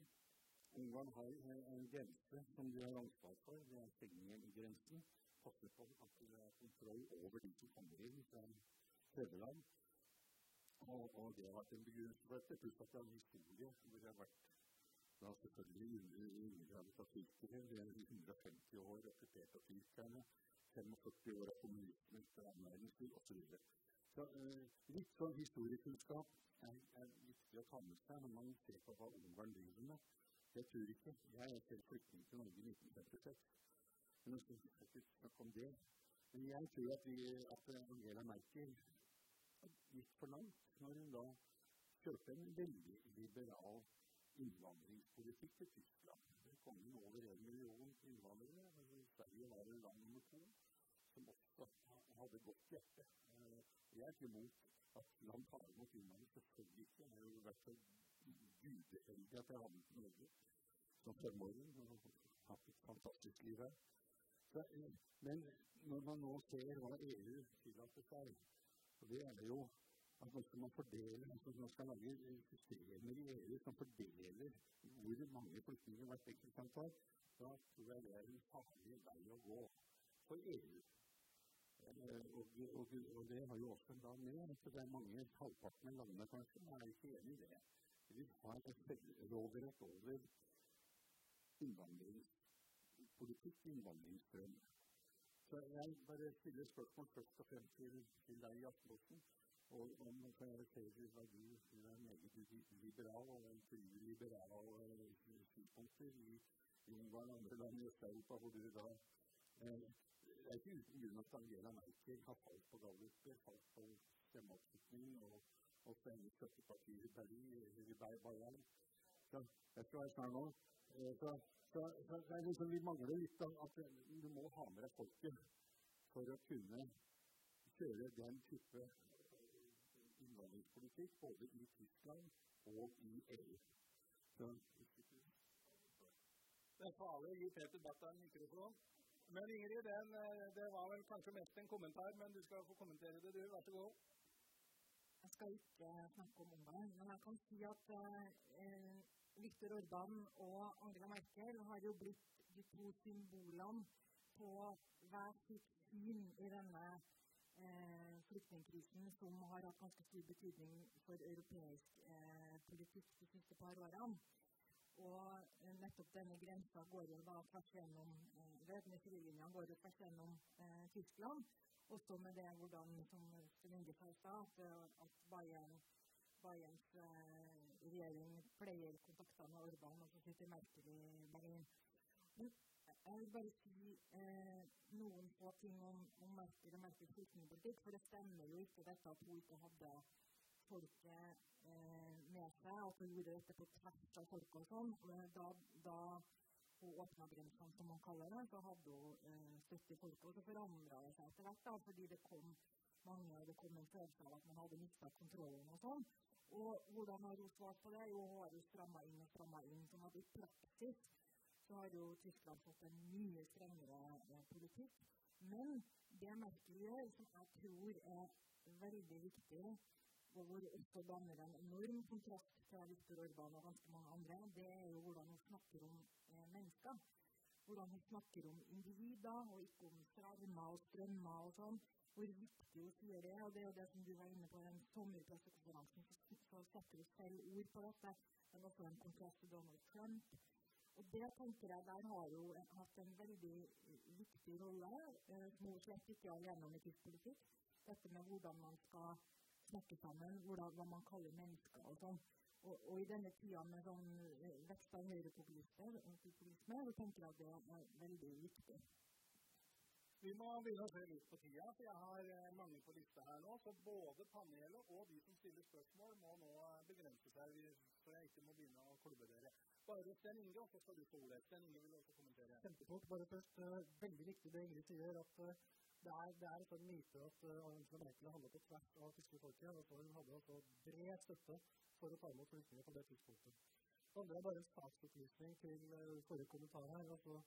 Ungarn har en grense som de har ansvar for. Det er Schengen-grensen passe på at det er kontroll over de som kommer inn fra tredjeland. Og, og det har vært en begrunnelse for dette, pluss at det er en historie hvor det har vært da selvfølgelig undergravet av tyrkere. Vi er 150 år okkupert av tyrkerne. 45 år av kommunisme etter annen osv. Så uh, litt sånn historiekunnskap er, er, viktig å ta med seg når man ser på hva Ungarn driver med. Jeg tror ikke Jeg er selv flyktning til Norge i 1956. Men nå skal vi ikke snakke om det. Men jeg tror at, vi, at Angela Merkel gikk for langt når hun da kjørte en veldig liberal innvandringspolitikk til Tyskland. Det kom inn over en million innvandrere. Sverige var det land nummer to som også hadde godt hjerte. Eh, jeg er ikke imot at land tar imot innvandrere. Selvfølgelig ikke. Jeg har jo vært så gudeheldig at jeg havnet i Norge som femåring og hatt et fantastisk liv her. Eh, men når man nå ser hva EU tillater seg, og det er jo at nå skal man fordele, altså man skal lage systemer i EU som fordeler hvor mange flyktninger hvert enkelt kan ta, da tror jeg det er en farlig vei å gå for EU. Eh, og, og, og, det har jo også da med så det er mange, halvparten av landene kanskje, er ikke enig i det. De vil ha over råderett innvandringspolitikk, innvandringsstrøm. Så jeg bare stiller spørsmål først og fremst til, til deg i Aftenposten og om karakterer hva du er meget liberal og liberal synspunkter i, i Ungarn og andre land i Øst-Europa, hvor du da eh, Det er ikke uten grunn at Angela Merkel har falt på galluper, falt på stemmeoppslutning og også hennes støtteparti i Berlin, i Bayern. Så jeg skal være snart nå. Eh, så, så, så liksom, vi mangler litt av at du må ha med deg folket for å kunne kjøre den type innvandringspolitikk både i Tyskland og i EU. Så, det er farlig å gi Peter Barth mikrofon. Men Ingrid, den, eh, det var vel kanskje mest en kommentar, men du skal få kommentere det, du. Vær så god. Jeg skal ikke snakke om Ungarn, men jeg kan si at eh, Viktor Orban og Angela Merkel har jo blitt de to symbolene på hver sitt syn i denne eh, flyktningkrisen som har hatt ganske stor betydning for europeisk eh, politikk de siste par årene. Og eh, nettopp denne grensa går jo da tvers gjennom eh, Væpnede går jo tvers gjennom eh, Tyskland. Også med det hvordan, som Sten Inge sa i at, eh, Bayern, Bayerns eh, regjering pleier kontakta med Orban, og så sitter Merkel i Berlin. Jeg vil bare si eh, noen få ting om, om Merkel og Merkels flyktningpolitikk. For det stemmer jo ikke dette at hun ikke hadde folket eh, med seg, at hun gjorde dette på tvers av folket og sånn. Da, da hun åpna grensene, som man kaller det, så hadde hun eh, støtte i folket. Og så forandra det seg etter hvert, da, fordi det kom mange, og det kom en følelse av at man hadde mista kontrollen og sånn. Og hvordan har hun svart på det? Jo, hun har jo stramma inn og stramma inn. sånn at i praksis så har jo Tyskland fått en mye strengere eh, politikk. Men det Merkel gjør, som jeg tror er veldig viktig, og hvor også danner en enorm kontrast til Viktor Orban og ganske mange andre, det er jo hvordan hun snakker om eh, mennesker. Hvordan hun snakker om individer, og ikke om skjermer og strømmer og sånn. Hvor viktig hun sier det. Og det er jo det som du var inne på den sommerpressekonferansen, så, setter vi selv ord på dette. Det var også en kontrast til Donald Trump og det tenker jeg der har jo hatt en veldig viktig rolle, eh, som hun slett ikke har alene om i tysk politikk. Dette med hvordan man skal snakke sammen, hvordan, hva man kaller mennesker og sånn. Og, og, i denne tida med sånn eh, vekst av høyrepopulisme, så tenker jeg at det er veldig viktig. Vi må begynne å se litt på tida, for jeg har eh, mange på lista her nå. Så både panelet og de som stiller spørsmål, må nå eh, begrense seg, så jeg ikke må begynne å klubbe dere. Bare Sten Inge, og så skal du få ordet. Sten Inge vil også kommentere. Kjempefort. Bare først, uh, veldig viktig det Ingrid sier, at det er, det er en myte at Angela Merkel handlet på tvers av tyske folket. Altså, hun hadde altså bred støtte for å ta imot flyktninger på det tidspunktet. Det er bare en saksopplysning til forrige kommentar her. altså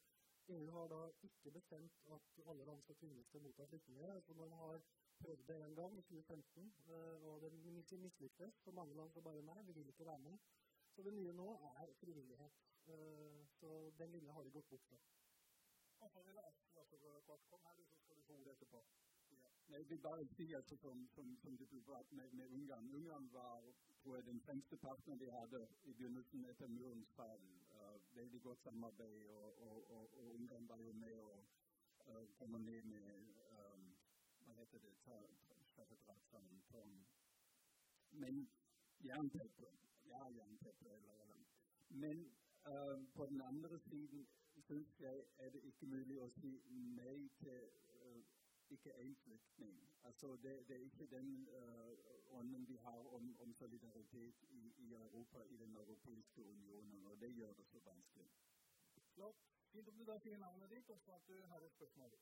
EU har da ikke bestemt at alle land skal tvinges til å motta flyktninger. Så man har prøvd det en gang i 2015, eh, og det mislyktes. For mange land så bare nei, vi vil ikke være med. Så det nye nå er frivillighet. Eh, så den linja har de gått bort fra. Jeg vil bare si altså, som, som, som du tok med, med Ungarn. Ungarn var tror jeg, den fremste partneren vi hadde i begynnelsen etter murens fall veldig godt samarbeid, og, og, og, og ungdom var jo med å uh, komme ned med um, Hva heter det? Straffedrapssammentom. Men jernteppe. Ja, jernteppe. Eller, men uh, på den andre siden syns jeg er det ikke mulig å si nei til ikke én flyktning. Altså, det, det, er ikke den uh, ånden vi har om, om solidaritet i, i, Europa, i Den europeiske unionen, og det gjør det så vanskelig. Flott. Fint om du da sier navnet ditt, og så at du har et spørsmål.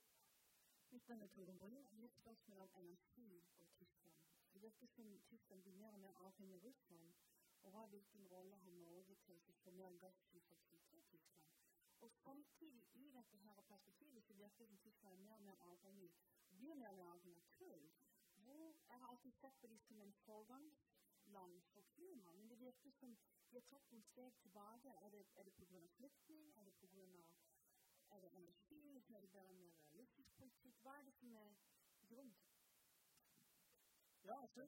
Mitt navn er Torunn Brun. Mitt spørsmål er om energi og Tyskland. Det virker som Tyskland blir mer og mer avhengig av Russland. Og hva, hvilken rolle har Norge til å få mer gassutveksling til Tyskland? Og samtidig i dette her perspektivet så virker det som Tyskland er mer og mer avhengig blir mer og mer avhengig av kull. Hvor Jeg har alltid sett på dem som en foregangsland for klima, men det virker som de har tatt noen steg tilbake. Er det, er det pga. flyktning? Er det pga. Er det energi? Er det bare mer realistisk politikk? Hva er det som er grunnen Ja, altså,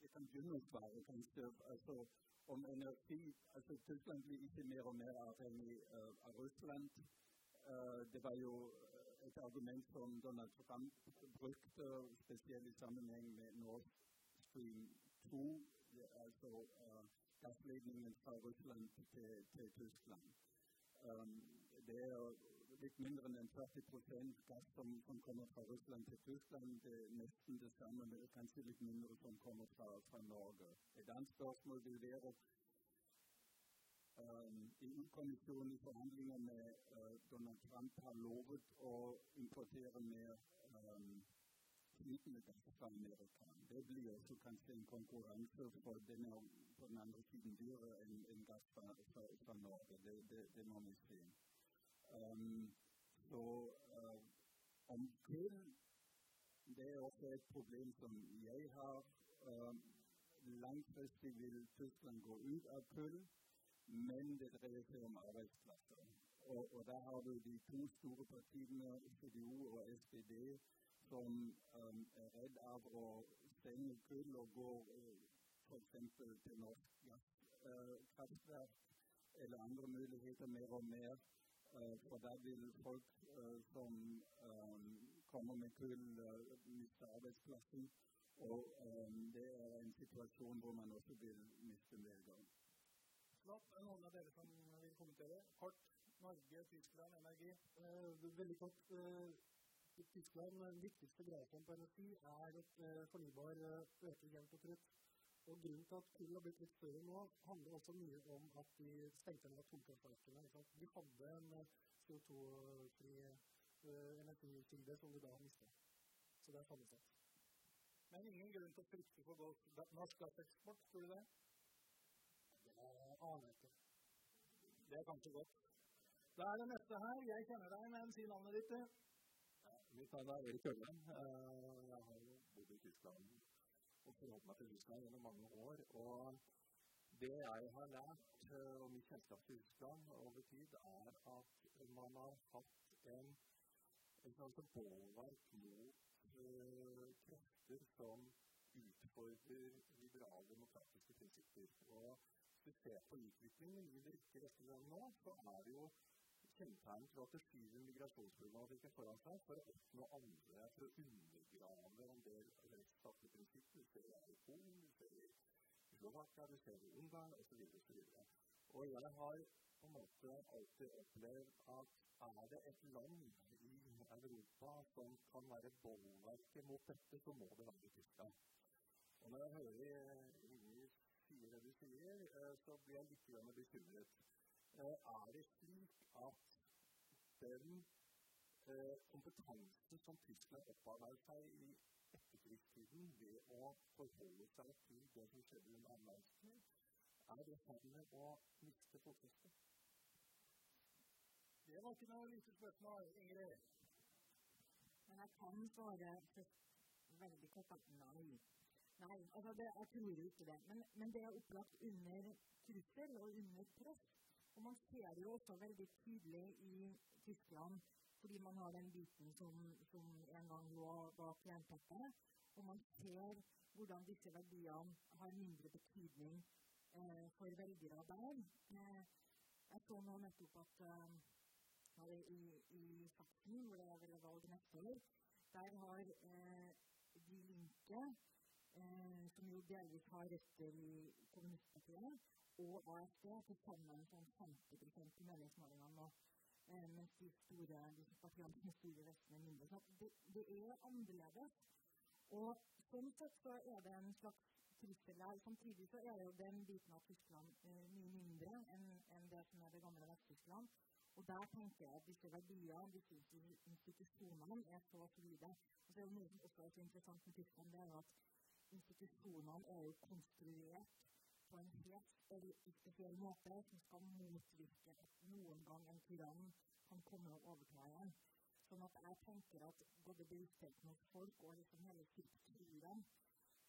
jeg kan begynne kanskje. Altså, om energi altså Tyskland blir ikke mer og mer avhengig uh, av Russland. Uh, det var jo et argument som Donald Trump brukte, spesielt i sammenheng med Nord Stream 2, altså uh, gassledningen fra Russland til, til Tyskland. Um, det er litt mindre enn 40 gass som, som, kommer fra Russland til Tyskland. Det er nesten det samme, men kanskje litt mindre som kommer fra, fra Norge. Et annet spørsmål vil være EU-kommisjonen i forhandlinger med uh, Donald Trump har lovet å importere mer um, flytende gass fra Amerika. Det blir også kanskje en konkurranse, for den er på den andre siden dyrere enn en gass fra, fra, fra Norge. Det, det, det, må vi se. Um, så uh, om kull Det er også et problem som jeg har. Um, langfristig vil Tyskland gå ut av kull men det dreier seg om arbeidsplasser. Og, og der har du de to store partiene, CDU og SPD, som um, er redd av å stenge kull og gå uh, f.eks. til norsk gasskraftverk uh, eller andre muligheter mer og mer. Uh, for da vil folk uh, som um, kommer med kull, miste arbeidsplassen. Og um, det er en situasjon hvor man også vil miste velgere. Det Er noen av dere som vil kommentere? Kort. Norge, Tyskland, energi? Eh, veldig kort. Eh, Tyskland, viktigste greia på energi er at eh, fornybar eh, øker jevnt og trutt. Og Grunnen til at kull har blitt litt større nå, handler også mye om at de stengte ned atomkraftverkene. De hadde en eh, CO2-fri eh, energikilde som de da har mista. Så det er sammensatt. Men ingen grunn til å frykte for norsk gasseksport, tror du det? Aner ikke. Det er kanskje godt. Da er det neste her. Jeg kjenner deg, men si navnet ditt. Ja, mitt navn er Erik Ørland. Eh, jeg har bodd i Tyskland og forholdt meg til Tyskland gjennom mange år. Og det jeg har lært eh, om mitt kjennskap til Tyskland over tid, er at man har hatt en, en slags bålverk mot uh, krefter som utfordrer liberale demokratiske prinsipper. Og du ser på utviklingen i det riktige vestlige nå, så er det jo kjennetegnet til at det skyver migrasjonsproblematikken foran seg for å oppnå andre, for å undergrave en del rettsstatlige prinsipper. Du ser det i Polen, du ser det i Slovakia, du ser det i Ungarn osv. Og, jeg har på en måte alltid opplevd at er det et land i Europa som kan være bolverket mot dette, så må det være Tyskland. Og når jeg hører sier eh, så blir jeg litt bekymret. Eh, er det slik at den eh, kompetansen som Tyskland opparbeidet seg i etterkrigstiden ved å forholde seg til det som skjedde under annen verdenskrig, er det i med å miste fotfestet? Det var ikke noe lite spørsmål, Ingrid. Men jeg kan svare veldig kort nei. Nei, altså det, jeg tror ikke det. Men, men, det er opplagt under trussel og under press. Og man ser det jo også veldig tydelig i Tyskland, fordi man har den biten som, som en gang lå bak jernteppet. Og man ser hvordan disse verdiene har mindre betydning eh, for velgere der. Eh, Jeg så nå nettopp at eh, i, i Saksen, hvor det er valg neste år, der har eh, De Linke, som jo delvis har røtter i kommunistpartiet, og AFD til sammen sånn 50 i meningsmålingene nå. Eh, mens de store partiene som styrer restene er mindre. Så det, det, er annerledes. Og sånn sett så er det en slags trussel her. Samtidig så er jo den biten av Tyskland eh, mye mindre enn en det som er det gamle Vest-Tyskland. Og der tenker jeg at disse verdiene, disse institusjonene, er så solide. Og så er det noe som også er så interessant med Tyskland, det er at institusjonene er jo konstruert på en helt spesiell måte som skal motvirke at noen gang en tyrann kan komme og overta igjen. Sånn at jeg tenker at både bevisstheten hos folk og liksom hele kulturen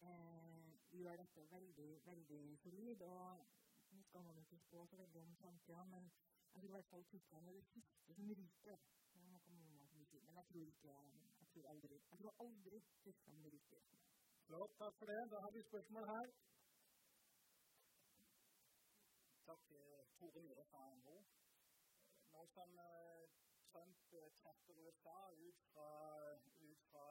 eh, gjør dette veldig, veldig solid. Og nå skal man ikke spå så veldig om framtida, men jeg tror i hvert fall Tyskland er det siste som ryker. Men jeg tror ikke Jeg tror aldri, jeg tror aldri Tyskland ryker. Flott, takk for det. Da har vi spørsmål her. Takk til Tore Myhre fra NHO. Nå som uh, Trump trekker USA ut fra, ut fra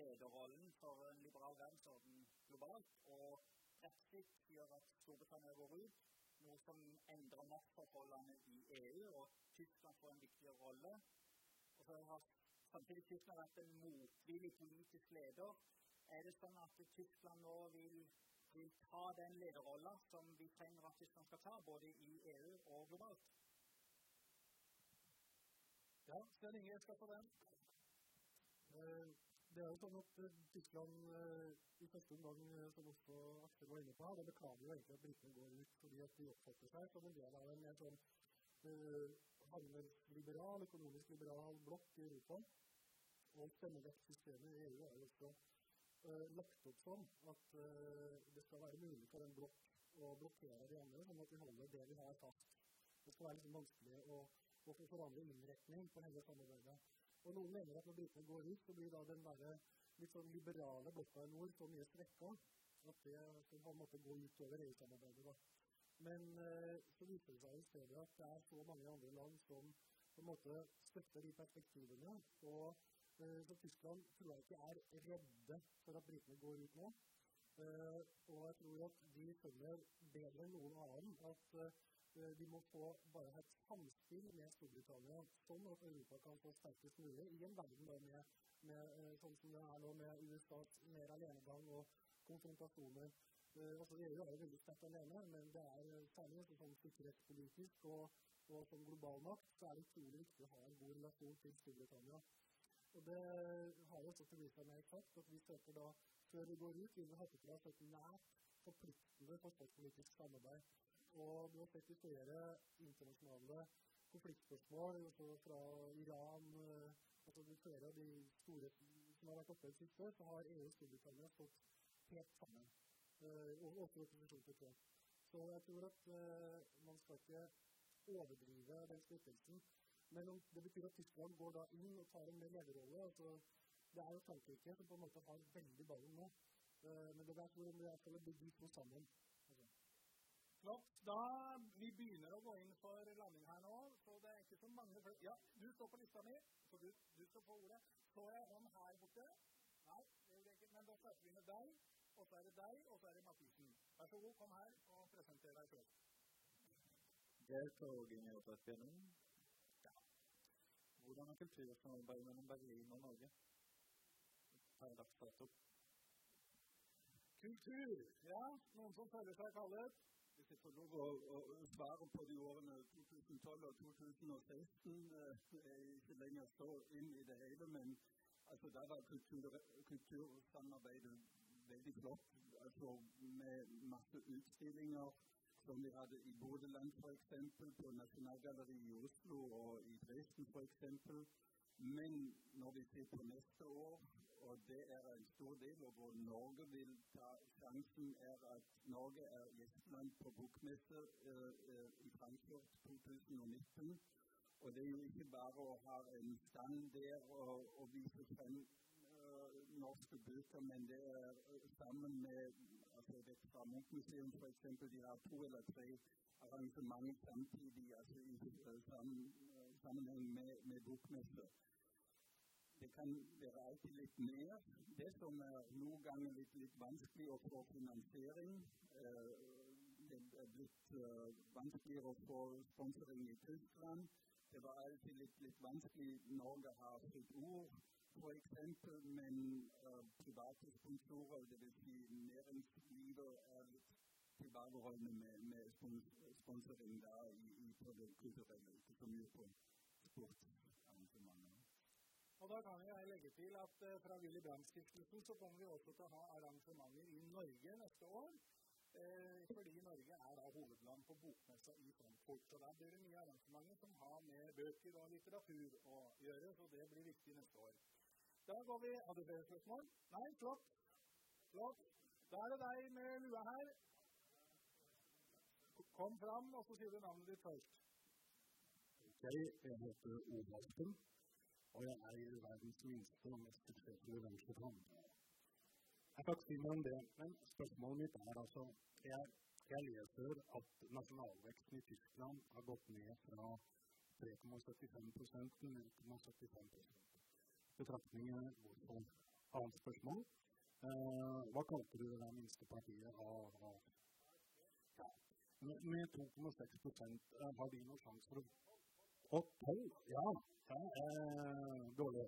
lederrollen for en liberal verdensorden globalt, og brexit gjør at Storbritannia går ut, noe som endrer maktforholdene i EU, og Tyskland får en viktigere rolle. Og så har samtidig Tyskland vært en motvillig politisk leder. Er det sånn at Tyskland nå vil, vil ta den lederrollen som vi trenger at Tyskland skal ta, både i EU og globalt? Ja, Svein Inge skal få den. Uh, det er jo sånn at uh, Tyskland uh, i første omgang, som også Aksel var inne på her, beklager jo egentlig at britene går ut fordi at de oppfatter seg som en del av en mer sånn handelsliberal, økonomisk liberal blokk i Europa. Og stemmerettssystemet i EU er jo også lagt opp sånn at det skal være mulig for en blokk å blokkere de andre, sånn at de holder det vi har fast. Det skal være liksom vanskelig å å for forandre innretning på hele samarbeidet. Og Noen mener at når britene går ut, så blir da den der litt sånn liberale blokka i nord så mye svekka at det kan på en måte gå utover EU-samarbeidet. Men eh, så viser det seg i stedet at det er så mange andre land som på en måte støtter de perspektivene. Og eh, så Tyskland tror jeg ikke er redde for at britene går ut nå. Eh, og jeg tror at de skjønner bedre enn noen annen at Eh, de må få bare et samspill med Storbritannia, sånn at Europa kan få sterkest mulig i en verden da, med, med, eh, sånn som det er nå, med USAs mer alenegang og konfrontasjoner. Eh, altså EU er jo veldig sterkt alene, men det er særlig sånn sikkerhetspolitisk og, og som global makt så er det utrolig viktig å ha en god relasjon til Storbritannia. Og Det har jo også vist seg mer sagt, at vi søker da, før vi går ut, vil vi ha på plass et nært, forpliktende forsvarspolitisk samarbeid. Og vi har sett i flere internasjonale konfliktspørsmål, også fra Iran eh, altså Flere av de store som har vært oppe i siste siste, så har EU og Storbritannia stått helt sammen. Uh, og også opposisjonen til Trump. Så jeg tror at uh, man skal ikke overdrive den splittelsen. Men det betyr at Tyskland går da inn og tar en mer lederrolle altså, Det er jo Frankrike som på en måte har veldig ballen nå. Uh, men det er hvor om det skal bli de to sammen. Flott. Da Vi begynner å gå inn for landing her nå, så det er ikke så mange Ja, du står på lista mi, så du, du skal få ordet. Så jeg hånd her borte? Nei, det er jeg ikke. Men da starter vi med deg, og så er det deg, og så er det Mathisen. Vær så god, kom her og presenter deg selv. Geir Åge Tvedt Ja. Hvordan er kultursamarbeidet mellom Berlin og Norge per dags dato? Kultur, ja. Noen som føler seg kallet? Hvis jeg får lov å, å svare på de årene 2012 og 2016 eh, er ikke lenger så inn i det hele, men altså, der var kultur, kultursamarbeidet veldig flott. Altså, med masse utstillinger som vi hadde i Bodeland f.eks., på Nasjonalgalleriet i Oslo og i Dresden f.eks. Men når vi ser på neste år, og det er en stor del, og hvor Norge vil ta sjansen, er at Norge er gjestland på bokmesse eh, uh, i Frankfurt 2019. Og det er jo ikke bare å ha en stand der og, og vise frem eh, norske bøker, men det er sammen med vekk fra Munch-museum f.eks. De har to eller tre arrangementer samtidig altså i sammenheng med, med bokmesser. Det kan være alltid litt mer. Det som er noen ganger litt, litt vanskelig å få finansiering Det er blitt sponsoring i Tyskland. Det var alltid litt, litt vanskelig. Norge har fritt ord, f.eks., men uh, private sponsorer, dvs. Si næringslivet, er litt tilbakeholdne med, med sponsoring da i, i på det kulturelle, ikke så mye på sportsarrangementer. Og Da kan jeg legge til at uh, fra Willy Brandt-stiftelsen så kommer vi også til å ha arrangementer i Norge neste år. Uh, fordi Norge er da hovedland på bokmessa i Frankfurt. Så der blir det nye arrangementer som har med bøker og litteratur å gjøre. Så det blir viktig neste år. Da går vi Har du flere spørsmål? Nei? Flott. Flott. Da er det deg med lua her. Kom fram, og så sier du navnet ditt først. Jeg heter Ove og jeg er verdens minste og mest suksessfulle venstretann. Jeg kan si noe om det, men spørsmålet mitt er altså Jeg, jeg leser at nasjonalveksten i Tyskland har gått ned fra 3,75% til 0,75 Betraktninger hvorfor. Annet spørsmål. Eh, hva kalte du det der minste partiet av, av ja. Med, med 2,6 eh, har de noen sjanse for å Og 12? Ja. ja eh, dårlig.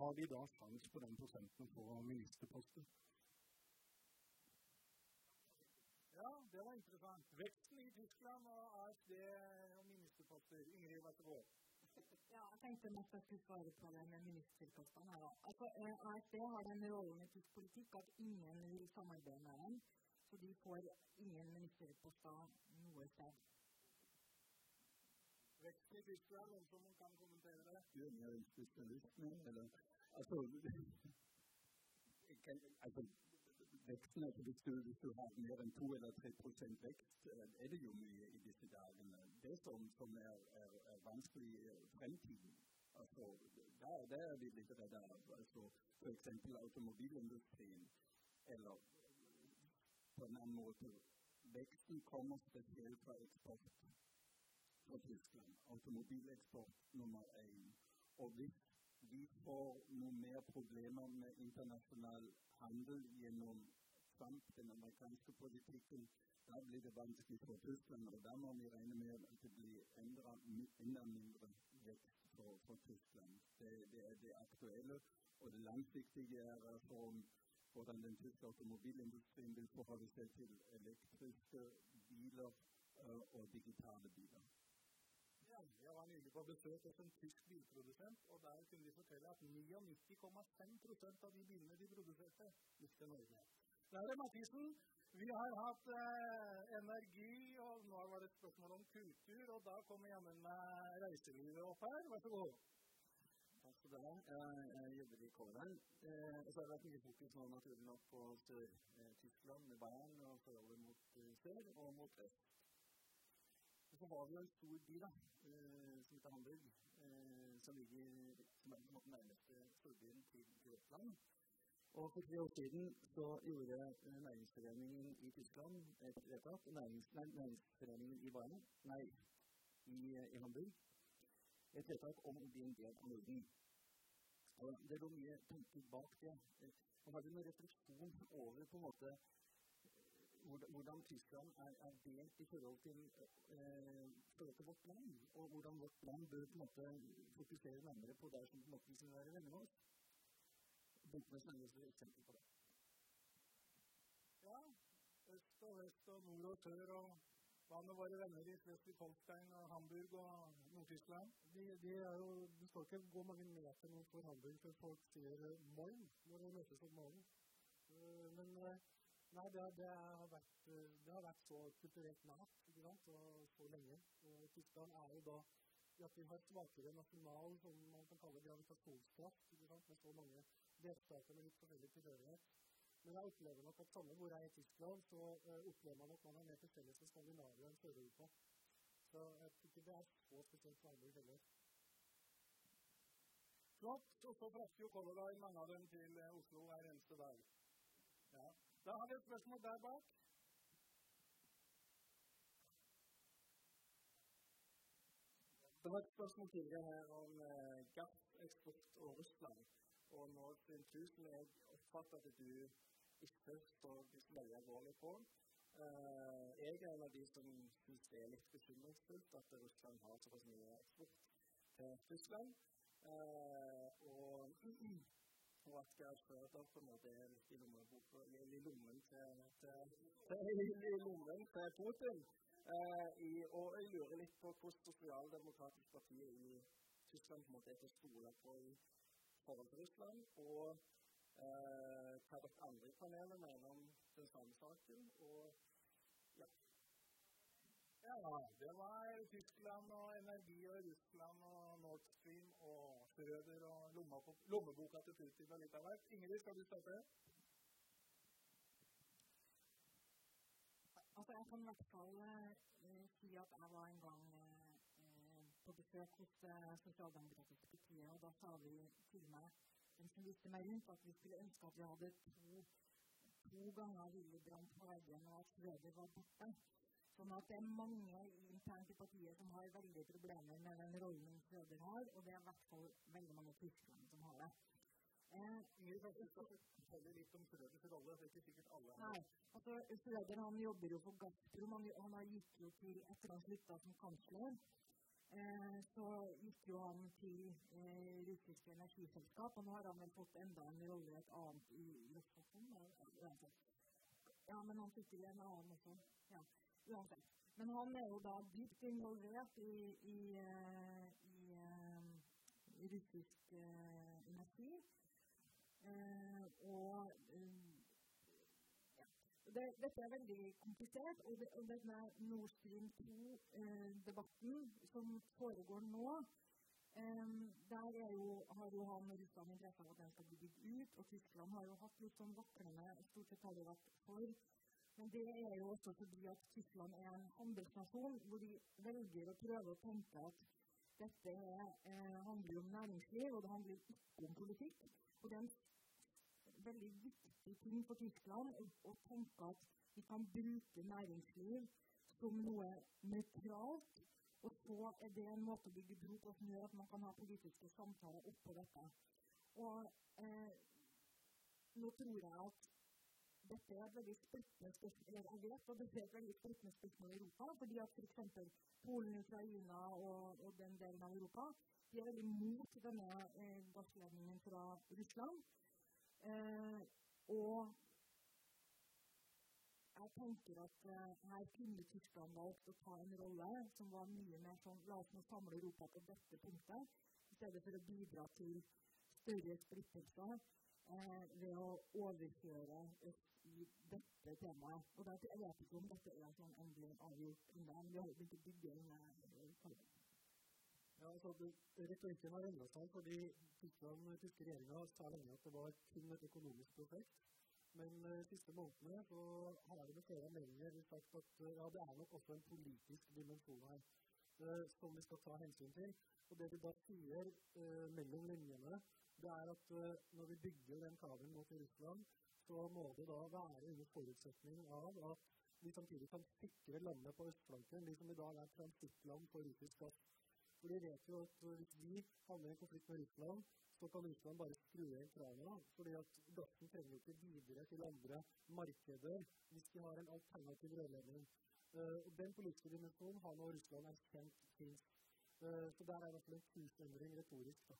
Har de da sjanse på den prosenten på ministerposten? Ja, det var interessant. Veksten i Tyskland og AFD og ministerposter. Ingrid, vær så god. Ja, jeg tenkte jeg skulle svare på det med ministerpostene. Altså, eh, AFD har den rollen i tysk politikk at ingen vil samarbeide med dem. Så de får ingen ministerposter noe sted. Veksten i Tyskland, noen som kan kommentere det? Jeg er spesialist nå, eller Altså, *laughs* kan, altså veksten altså hvis, du, hvis du har mer enn 2 eller 3 vekst, eh, er det jo mye i disse dagene. Det som, som er, er, er, vanskelig i fremtiden altså, der, der er vi litt redde av. Altså, F.eks. automobilindustrien. Eller på en annen måte Veksten kommer spesielt fra eksport fra Tyskland. Automobileksport nummer én. Og hvis vi får noe mer problemer med internasjonal handel gjennom Trump, den amerikanske politikken, vanskelig for Tyskland. Og da må vi regne med at det blir enda, enda mindre vekst for, for Tyskland. Det, det, er det aktuelle. Og det langsiktige er altså hvordan den tyske automobilindustrien vil forholde seg til elektriske biler uh, og digitale biler. Jeg var nylig på besøk hos en tysk bilprodusent, og der kunne de fortelle at 99,5 av de bilene de produserte, gikk til Norge. Er det Mathisen. Vi har hatt eh, energi, og nå var det et spørsmål om kultur. Og da kommer jammen meg reiselivet opp her. Vær så god. Takk skal du ha. Jeg, jobber i Colorado. Eh, så har det vært mye fokus nå naturlig nok på Sør-Tyskland, med Bayern og forholdet mot eh, sør og mot øst. Og så har vi en stor by da, eh, som heter Hamburg, eh, som ligger som er den nærmeste storbyen til Grekland. Og for tre år siden så gjorde eh, Næringsforeningen i Tyskland et vedtak, nærings, Næringsforeningen i Bayern, nei, i, i, Hamburg, et vedtak om å bli en del av Norden. Og det lå mye tanker bak det. Og har du noen refleksjon over på en måte hvordan Tyskland er, er, delt i forhold til, eh, forhold til, vårt land, og hvordan vårt land bør på en måte fokusere nærmere på der som på en måte vil være venner med oss. Er. Ja. Øst og vest og nord og sør og hva med våre venner i Schleswig-Holstein og Hamburg og Nord-Tyskland? De, de jo, det står ikke gå mange meter noen for Hamburg før folk sier uh, når det møtes om morgenen. Uh, men uh, Nei, det, det, har vært, eh, det, har vært, så kulturelt nært og så lenge. Og Tyskland er jo da at vi har svakere nasjonal som man kan kalle gravitasjonskraft med så mange delstater med litt forskjellig tilhørighet. Men jeg opplever nok at samme hvor jeg er i Tyskland, så uh, opplever man at man er mer til felles med Skandinavia enn Sør-Europa. Så jeg tror ikke det er så spesielt vanlig heller. Flott. Og så frakter jo Color Line mange av dem til eh, Oslo hver eneste dag. Ja. Da har vi et spørsmål der bak. Det var et spørsmål tidligere her om eh, gasseksport og Russland. Og nå siden tusen, jeg oppfatter at du ikke står veldig alvorlig på. Eh, jeg er en av de som syns det er litt bekymringsfullt at Russland har såpass mye eksport til Tyskland. Eh, og, og at Gerd Føder på en måte er litt i, lommen til, til, til, til Putin. Eh, i, og jeg lurer litt på hvordan Sosialdemokratisk parti i Tyskland på en måte er til å stole på i forhold til Russland. Og eh, hva dere andre i panelet mener om den samme saken. Og ja. Ja, det var Tyskland og energi og Russland og Nord Stream og Schrøder og lommeboka til Putin og litt av hvert. Ingrid, skal du starte? Altså, jeg kan i hvert fall eh, si at jeg var en gang eh, på besøk hos eh, Sosialdemokratiske partiet, og da sa vi til meg, den som viste meg rundt, at vi skulle ønske at vi hadde to, to ganger Willy Brandt på veggen, og at Sveder var borte. Sånn at det er mange internt i partiet som har veldig problemer med den rollen Sveder har, og det er i hvert fall veldig mange tyskere som har det. Eh, Ingrid, er ikke sikkert alle Nei, altså Schrøder han jobber jo for Gazprom. Han, han gikk jo til Etter han slutta som kansler, eh, så gikk jo han til eh, russiske energiselskap. Og nå har han vel fått enda en rolle i et annet i Rosatom. Ja, men han sitter i en annen også. Ja, uansett. Men han er jo da dypt involvert i, i, i, i russisk energi. Eh, og eh, ja. det, dette er veldig komplisert. Og, det, og denne Nord Stream 2-debatten eh, som foregår nå, der jo, har jo han og Russland interesse av at den skal bli bygd ut. Og Tyskland har jo hatt litt sånn vaklende Stort sett har det vært for. Men det er jo også fordi at Tyskland er en handelsnasjon hvor de velger å prøve å tenke at dette er, eh, handler om næringsliv, og det handler ikke om politikk. Og det er en veldig viktig ting for Tyskland å, tenke at vi kan bruke næringsliv som noe nøytralt. Og så er det en måte å bygge bro på som gjør at man kan ha politiske samtaler oppå dette. Og eh, nå tror jeg at dette er et veldig splittende spørsmål jeg vet og dette er et veldig splittende spørsmål i Europa. fordi at f.eks. Polen, Ukraina og, og, den delen av Europa de er veldig mot denne eh, gassledningen fra Russland. Eh, og jeg tenker at eh, her kunne Tyskland valgt å ta en rolle som var mye mer sånn La oss nå samle Europa på dette punktet, i stedet for å bidra til større splittelser eh, ved å overføre oss i dette temaet. Og der, Jeg vet ikke om dette er sånn endelig avgjort, men vi har begynt å bygge eh, ja, altså, Retorikken har endret seg fordi Tyskland, tyske regjeringa sa lenge at det var kun et økonomisk prosjekt. Men de uh, siste månedene så har det ved flere anledninger sagt at uh, ja, det er nok også en politisk dimensjon her som vi skal ta hensyn til. Og det vi da sier mellom linjene, det er at når vi bygger den kabelen mot Russland, så må det da være under forutsetning av at vi samtidig kan sikre landene på østflanken, de som i dag er transittland for russisk gass. For de vet jo at hvis vi havner i en konflikt med Russland, så kan Russland bare skru igjen krana. fordi at gassen trenger ikke videre til andre markeder hvis de har en alternativ rørledning. Uh, og Den politiske dimensjonen har nå Russland erkjent fins. Uh, så der er i hvert fall en kursendring retorisk. da.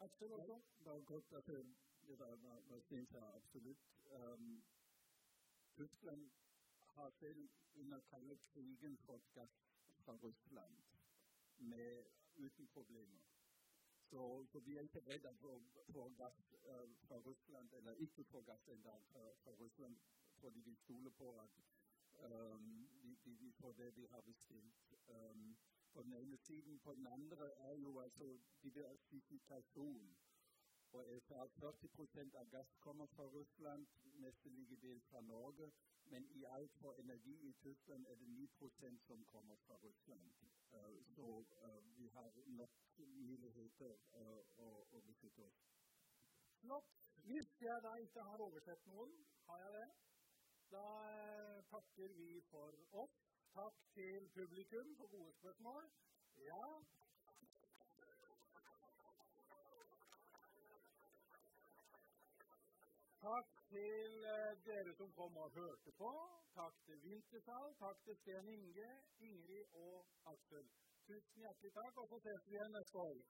Aksel også? Det er godt at det der var synes jeg absolutt. Um, Tyskland har selv under kalde krigen fått gass fra Russland med, uten problemer. Så, så, vi er ikke redde for å gass uh, fra Russland, eller ikke få gass enda fra, fra Russland, fordi vi stoler på at um, vi, vi, vi, får det vi har bestilt. Um, på den ene siden. På den andre er jo altså diversifikasjon. Og jeg sa at 40% av gass kommer fra Russland, nesten like del fra Norge. Men i alt for energi i Tyskland er det 9% som kommer fra Russland. Uh, så uh, vi har nok muligheter uh, å, å beskytte oss. Flott. Hvis jeg da ikke har oversett noen, har jeg det? Da takker vi for oss. Takk til publikum for gode spørsmål. Ja. Takk til eh, dere som kom og hørte på. Takk til Wintersal. Takk til Sten Inge, Ingrid og Aksel. Tusen hjertelig takk, og så ses vi igjen neste år.